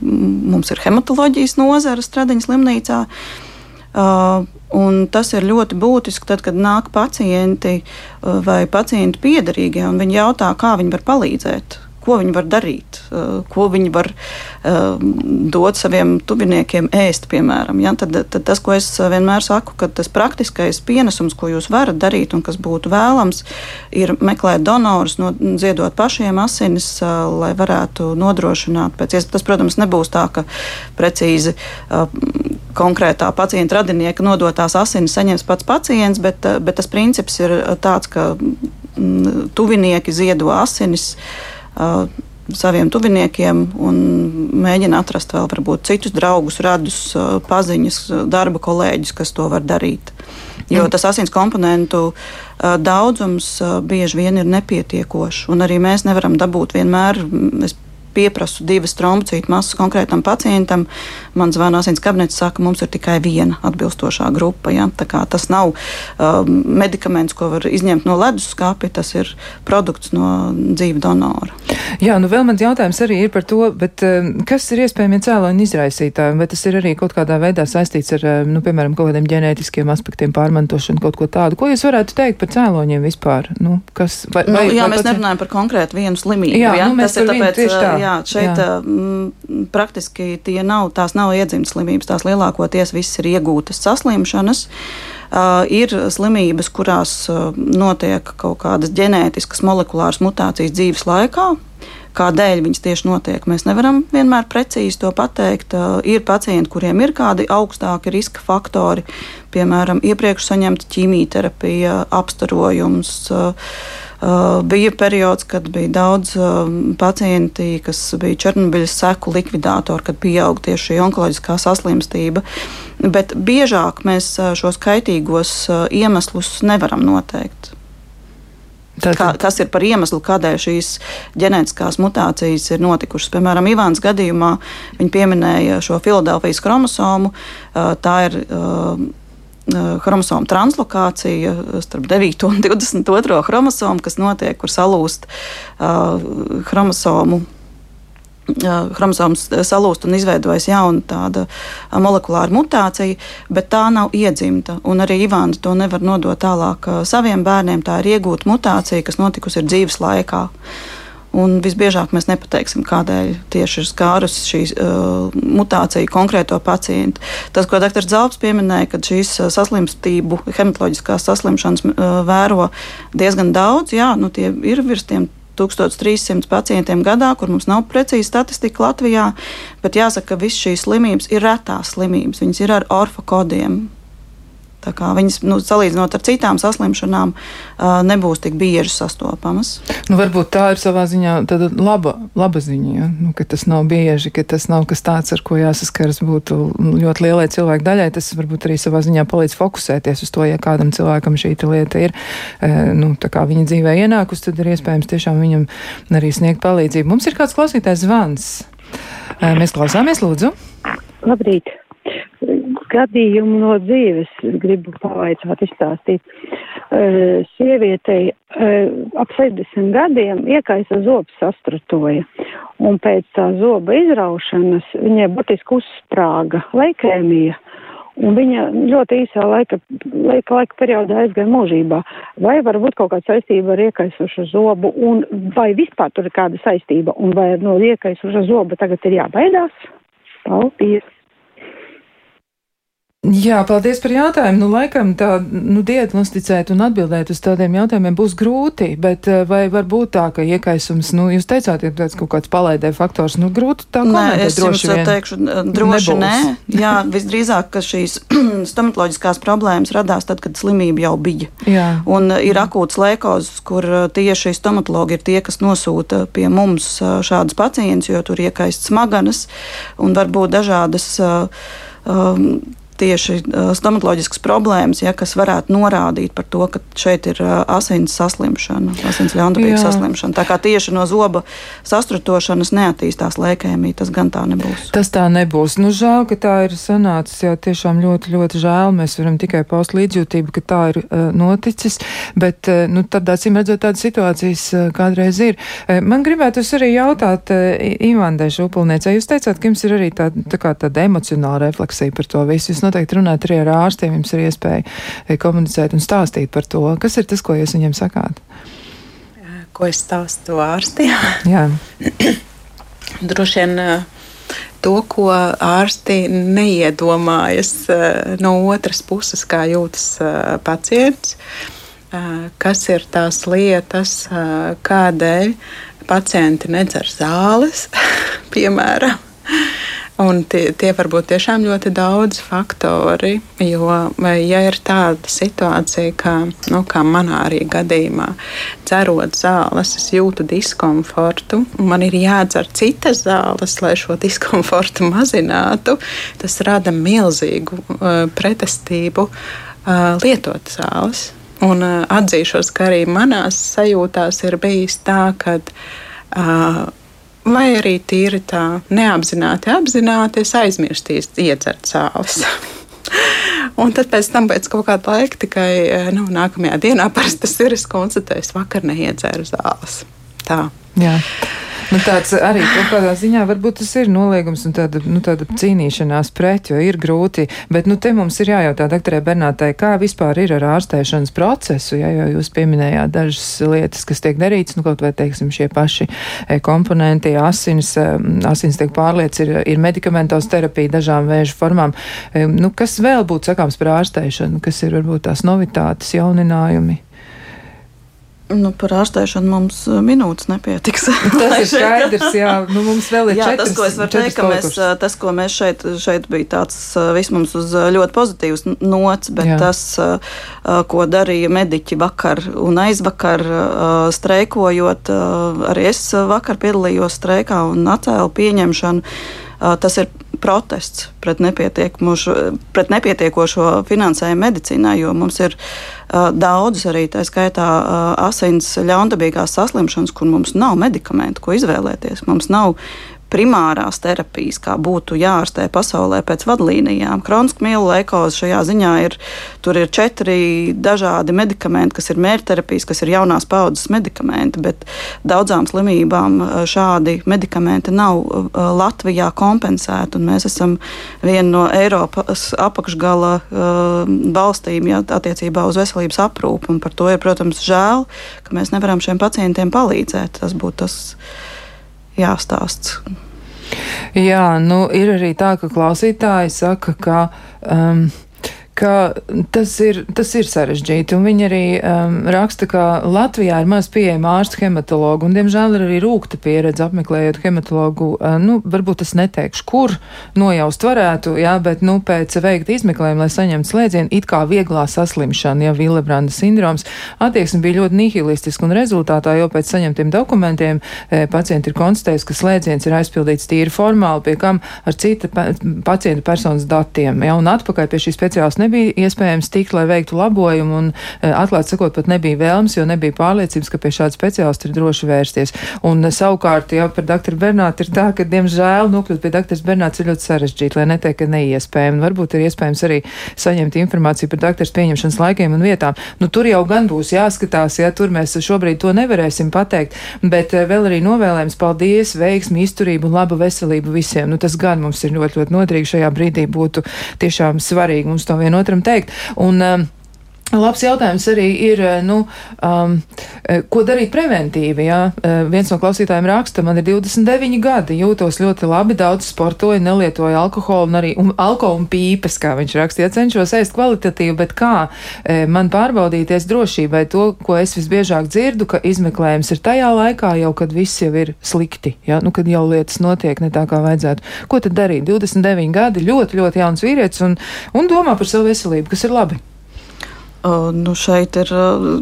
mums ir hematoloģijas nozara Stradiņa slimnīcā. Uh, Un tas ir ļoti būtiski, tad, kad nāk pacienti vai pacientu piedarīgie un viņi jautā, kā viņi var palīdzēt ko viņi var darīt, eh, ko viņi var uh, dot saviem tuviniekiem ēst, piemēram. Ja? Tad, tad tas, ko es vienmēr saku, ka tas praktiskais pienesums, ko jūs varat darīt un kas būtu vēlams, ir meklēt donorus, no, ziedot pašiem asinis, lai varētu nodrošināt pēc iespējas. Tas, protams, nebūs tā, ka precīzi konkrētā pacienta radinieka nodotās asinis saņems pats pacients, bet, bet tas princips ir tāds, ka mm, tuvinieki ziedo asinis. Uh, saviem tuviniekiem un mēģina atrast vēl varbūt citus draugus, radus, paziņas, darba kolēģus, kas to var darīt. Jo tas asins komponentu daudzums bieži vien ir nepietiekošs, un arī mēs nevaram dabūt vienmēr. Es pieprasu divas trombocītu masas konkrētam pacientam, man zvana asins kabinets, saka, mums ir tikai viena atbilstošā grupa. Ja? Tas nav um, medikaments, ko var izņemt no leduskapa, tas ir produkts no dzīva donora. Jā, nu vēl mans jautājums arī ir par to, bet, um, kas ir iespējami cēloņu izraisītāji, vai tas ir arī kaut kādā veidā saistīts ar, um, nu, piemēram, kaut kādiem ģenētiskiem aspektiem, pārmantošanu, kaut ko tādu. Ko jūs varētu teikt par cēloņiem vispār? Nu, kas, vai, nu, jā, vai mēs nerunājam par konkrētu vienu slimību. Jā, jā? Nu, tas ir tāpēc, tā jā, šeit jā. M, praktiski tie nav, tās nav iedzimtas slimības, tās lielākoties viss ir iegūtas saslimšanas. Uh, ir slimības, kurās uh, notiek kaut kādas ģenētiskas molekulāras mutācijas dzīves laikā, kādēļ viņas tieši notiek. Mēs nevaram vienmēr precīzi to pateikt. Ir pacienti, kuriem ir kādi augstāki riska faktori, piemēram, iepriekš saņemta ķīmijterapija, apstarojums. Uh, bija periods, kad bija daudz uh, pacienti, kas bija Černobiļas seku likvidātori, kad pieauga tieši šī onkoloģiskā saslimstība. Bet biežāk mēs uh, šos kaitīgos iemeslus nevaram noteikt. Kā, kas ir par iemeslu, kādēļ šīs ģenētiskās mutācijas ir notikušas? Piemēram, Ivāns gadījumā viņa pieminēja šo Filadelfijas chromosomu. Tā ir chromosomu translokācija starp 9 un 22 chromosomu, kas notiek, kur salūst uh, chromosomu. Chromosoms salūst un izveidojas jauna tāda molekulāra mutācija, bet tā nav iedzimta. Un arī Ivāns to nevar nodot tālāk saviem bērniem. Tā ir iegūta mutācija, kas notikusi dzīves laikā. Uh, Un visbiežāk mēs nepateiksim, kādēļ tieši ir skārusi šī uh, mutācija konkrēto pacientu. Tas, ko dr. Zelps pieminēja, ka šīs uh, saslimstību, hematoloģiskās saslimšanas uh, vēro diezgan daudz, jā, nu, tie ir virs tiem 1300 pacientiem gadā, kur mums nav precīza statistika Latvijā, bet jāsaka, ka visas šīs slimības ir retās slimības. Viņas ir ar orfa kodiem. Viņas, nu, salīdzinot ar citām saslimšanām, nebūs tik bieži sastopamas. Nu, varbūt tā ir savā ziņā laba, laba ziņa, ja? nu, ka tas nav bieži, ka tas nav kas tāds, ar ko jāsaskaras būtu ļoti lielai cilvēku daļai. Tas varbūt arī savā ziņā palīdz fokusēties uz to, ja kādam cilvēkam šī lieta ir nu, viņa dzīvē ienākusi, tad ir iespējams tiešām viņam arī sniegt palīdzību. Mums ir kāds klausītājs zvans. Mēs klausāmies, lūdzu. Labrīt! Gadījumu no dzīves gribu pavaicāt, izstāstīt. Uh, sievietei uh, ap 60 gadiem iekaisa zobs sastrutoja, un pēc tā zoba izraušanas viņai būtiski uzsprāga leikēmija, un viņa ļoti īsā laika, laika, laika periodā aizgāja mūžībā. Vai var būt kaut kāda saistība ar iekaisušu zobu, un vai vispār tur ir kāda saistība, un vai no iekaisuša zoba tagad ir jābaidās? Paldies! Jā, paldies par jautājumu. Nu, laikam tā, nu, diagnosticēt un atbildēt uz tādiem jautājumiem būs grūti, bet eh, vai var būt tā, ka iekaisums, nu, jūs teicāt, ir tāds kaut kāds palaidē faktors, nu, grūti tā komentēt. Nē, es jums vien. teikšu, droši nebūs. nē. Jā, [LAUGHS] visdrīzāk, ka šīs [CLEARS THROAT] stomatoloģiskās problēmas radās tad, kad slimība jau bija. Jā. Un uh, ir akūts lēkozes, kur uh, tieši stomatologi ir tie, kas nosūta pie mums šādus pacientus, jo tur iekaist smaganas un varbūt dažādas. Um, tieši stomatoloģiskas problēmas, ja, kas varētu norādīt par to, ka šeit ir asins saslimšana, asins ļaundabīga Jā. saslimšana. Tā kā tieši no zoba sastrutošanas neattīstās lēkēmija, tas gan tā nebūs. Tas tā nebūs. Nu, žēl, ka tā ir sanācis. Jā, tiešām ļoti, ļoti žēl. Mēs varam tikai paust līdzjūtību, ka tā ir uh, noticis. Bet, uh, nu, tad, acīm redzot, tādas situācijas uh, kādreiz ir. Man gribētu arī jautāt Ivandai Šupulniecei. Jūs teicāt, ka jums ir arī tā, tā kā tāda emocionāla refleksija par to visu. Jūs noteikti runājat arī ar ārstiem, jums ir iespēja eh, komunicēt un stāstīt par to. Kas ir tas, ko jūs viņiem sakāt? Ko es stāstu ārstiem? Jā. [CLEARS THROAT] Droši vien eh, to, ko ārsti neiedomājas eh, no otras puses, kā jūtas pacients, kas ir tās lietas, kādēļ pacienti nedzer zāles, [LAUGHS] piemēram. Un tie, tie var būt tiešām ļoti daudz faktori, jo, ja ir tāda situācija, kā, nu, kā manā arī gadījumā, dzerot zāles, es jūtu diskomfortu, man ir jādzer citas zāles, lai šo diskomfortu mazinātu, tas rada milzīgu uh, pretestību uh, lietot zāles. Un uh, atzīšos, ka arī manās sajūtās ir bijis tā, ka uh, vai arī tīri tā neapzināti, apzināti es aizmirstīs iedzert sāls. [LAUGHS] Un tad pēc tam, pēc kaut kāda laika, tikai nu, nākamajā dienā parasti tas ir. Es konstatēju, es vakar neiedzēru zāles. Tā. Jā. Nu, tāds arī kaut kādā ziņā varbūt tas ir noliegums un tāda, nu, tāda cīnīšanās pret, jo ir grūti. Bet nu, te mums ir jājautā doktorai Bernātai, kā vispār ir ar ārstēšanas procesu, ja jau jūs pieminējāt dažas lietas, kas tiek darītas, nu, kaut vai, teiksim, šie paši e, komponenti, asins, e, asins tiek pārliec, ir, ir medikamentos terapija dažām vēža formām. E, Nu, kas vēl būtu sakāms par ārstēšanu, kas ir varbūt tās novitātes, jauninājumi? Nu, par ārstēšanu mums uh, minūtes nepietiks. [LAUGHS] Tas ir skaidrs, jā, nu, mums vēl ir jā, četras, tas, ko es varu teikt, ka mēs, uh, tas, ko mēs šeit, šeit bija tāds uh, viss mums uz ļoti pozitīvs nots, bet jā. tas, ko darīja mediķi vakar un aizvakar streikojot, arī es vakar piedalījos streikā un atcēlu pieņemšanu. Tas ir protests pret, pret nepietiekošo finansējumu medicīnā, jo mums ir uh, daudz arī tā skaitā uh, asins ļaundabīgās saslimšanas, kur mums nav medikamentu, ko izvēlēties. Mums nav primārās terapijas, kā būtu jāārstē pasaulē pēc vadlīnijām. Kroniska mielu leikoze šajā ziņā ir, tur ir četri dažādi medikamenti, kas ir mērķterapijas, kas ir jaunās paudzes medikamenti, bet daudzām slimībām uh, šādi medikamenti nav uh, Latvijā kompensēti, un mēs esam viena no Eiropas apakšgala uh, valstīm ja, attiecībā uz veselības aprūpu, un par to ir, protams, žēl, ka mēs nevaram šiem pacientiem palīdzēt. Tas būtu tas jāstāsts. Jā, nu ir arī tā, ka klausītāji saka, ka. Um, ka tas ir, tas ir sarežģīti. Viņi arī um, raksta, ka Latvijā ir maz pieejama ārsta hematologa, un, diemžēl, ir arī rūkta pieredze apmeklējot hematologu. Uh, nu, varbūt es neteikšu, kur nojaust varētu, jā, bet, nu, pēc veikta izmeklējuma, lai saņemtu slēdzienu, it kā vieglā saslimšana, ja Villebranda sindroms, attieksme bija ļoti nihilistiska, un rezultātā jau pēc saņemtiem dokumentiem e, pacienti ir konstatējuši, ka slēdziens ir aizpildīts tīri formāli, pie kam ar cita pa, pacienta personas datiem, jā, un atpakaļ pie šī speciālas nebija nebija iespējams tikt, lai veiktu labojumu, un atklāt sakot, pat nebija vēlms, jo nebija pārliecības, ka pie šāda speciālista ir droši vērsties. Un savukārt, jā, par doktoru Bernātu ir tā, ka, diemžēl, nokļūt pie doktora Bernāts ir ļoti sarežģīti, lai neteikt, ka neiespējami. Varbūt ir iespējams arī saņemt informāciju par doktora pieņemšanas laikiem un vietām. Nu, tur jau gan būs jāskatās, ja tur mēs šobrīd to nevarēsim pateikt, bet vēl arī novēlējums paldies, veiksmi, izturību un labu veselību visiem. Nu, tas gan mums ir ļoti, ļoti noderīgi šajā brīdī būtu tiešām svarīgi mums to vienotram teikt. Un, um, Labs jautājums arī ir, eh, nu, um, eh, ko darīt preventīvi. Jā? Uh, viens no klausītājiem raksta, man ir 29 gadi, jūtos ļoti labi, daudz sportoju, nelietoju alkoholu un arī um, alkoholu un pīpes, kā viņš rakstīja. Cenšos ēst kvalitatīvi, bet kā uh, man pārbaudīties drošībai to, ko es visbiežāk dzirdu, ka izmeklējums ir tajā laikā jau, kad viss jau ir slikti, jā? nu, kad jau lietas notiek ne tā, kā vajadzētu. Ko tad darīt? 29 gadi, ļoti, ļoti jauns vīrietis un, un domā par savu veselību, kas ir labi. Uh, nu šeit ir uh,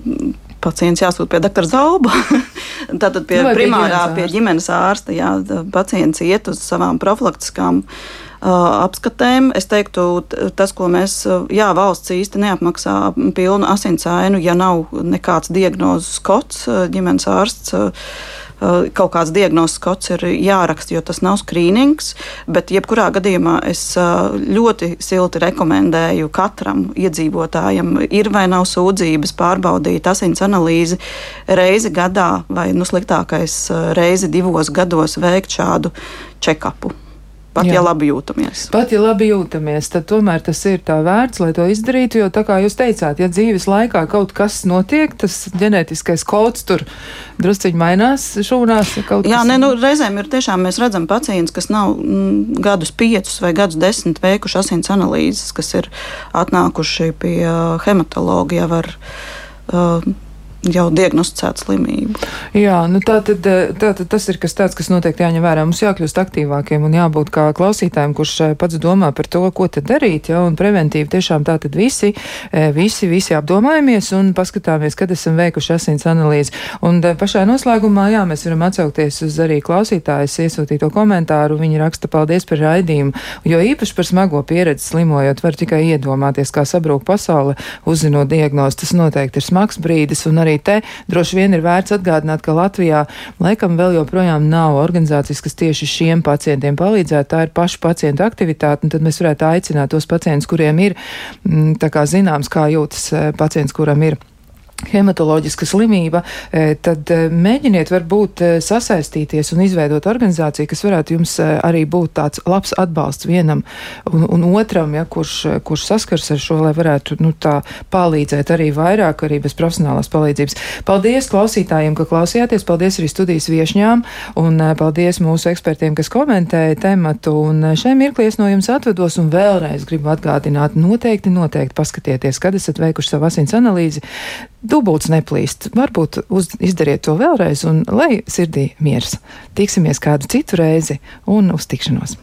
pacients jāsūt pie doktora Zauba. [LAUGHS] Tātad pie Vai primārā, pie ģimenes ārsta. Jā, pacients iet uz savām profilaktiskām uh, apskatēm. Es teiktu, tas, ko mēs, jā, valsts īsti neapmaksā pilnu asinsāinu, ja nav nekāds diagnozes kods, ģimenes ārsts Eh, kaut kāds diagnozes kods ir jāraksta, jo tas nav skrīnings. Bet, jebkurā gadījumā, es eh, ļoti silti rekomendēju katram iedzīvotājam, ir vai nav sūdzības, pārbaudīt asins analīzi reizi gadā, vai nu sliktākais eh, reizi divos gados veikt šādu check-upu. Pat Jā. ja labi jūtamies. Pat ja labi jūtamies, tad tomēr tas ir tā vērts, lai to izdarītu. Jo, kā jūs teicāt, ja dzīves laikā kaut kas notiek, tas ģenētiskais kods tur drusciņi mainās, šūnās. Jā, ne, nu, reizēm ir tiešām mēs redzam pacients, kas nav mm, gadus piecus vai gadus desmit veikuši asins analīzes, kas ir atnākuši pie uh, hematologa jau ar. Uh, jau diagnosticētu slimību. Jā, nu tā tad, eh, tā tad tas ir kas tāds, kas noteikti jāņem vērā. Mums jākļūst aktīvākiem un jābūt kā klausītājiem, kurš eh, pats domā par to, ko tad darīt, ja, un preventīvi tiešām tā tad visi, eh, visi, visi apdomājamies un paskatāmies, kad esam veikuši asins analīzi. Un pašā noslēgumā, jā, mēs varam atsaukties uz arī klausītājas iesūtīto komentāru. Viņi raksta paldies par raidījumu, jo īpaši par smago pieredzi slimojot var tikai iedomāties, kā sabrūk pasaule, uzzinot diagnozi. Tas noteikti ir smags brīdis un arī arī te droši vien ir vērts atgādināt, ka Latvijā laikam vēl joprojām nav organizācijas, kas tieši šiem pacientiem palīdzētu. Tā ir paša pacienta aktivitāte, un tad mēs varētu aicināt tos pacientus, kuriem ir, mm, tā kā zināms, kā jūtas eh, pacients, kuram ir hematoloģiska slimība, e, tad e, mēģiniet varbūt e, sasaistīties un izveidot organizāciju, kas varētu jums arī būt tāds labs atbalsts vienam un, un otram, ja, kurš, kurš saskars ar šo, lai varētu nu, tā palīdzēt arī vairāk, arī bez profesionālās palīdzības. Paldies klausītājiem, ka klausījāties, paldies arī studijas viešņām un paldies mūsu ekspertiem, kas komentēja tematu. Un šai mirklī es no jums atvedos un vēlreiz gribu atgādināt, noteikti, noteikti paskatieties, kad esat veikuši savu asins analīzi dubults neplīst. Varbūt uz, izdariet to vēlreiz, un lai sirdī miers. Tiksimies kādu citu reizi un uz tikšanos!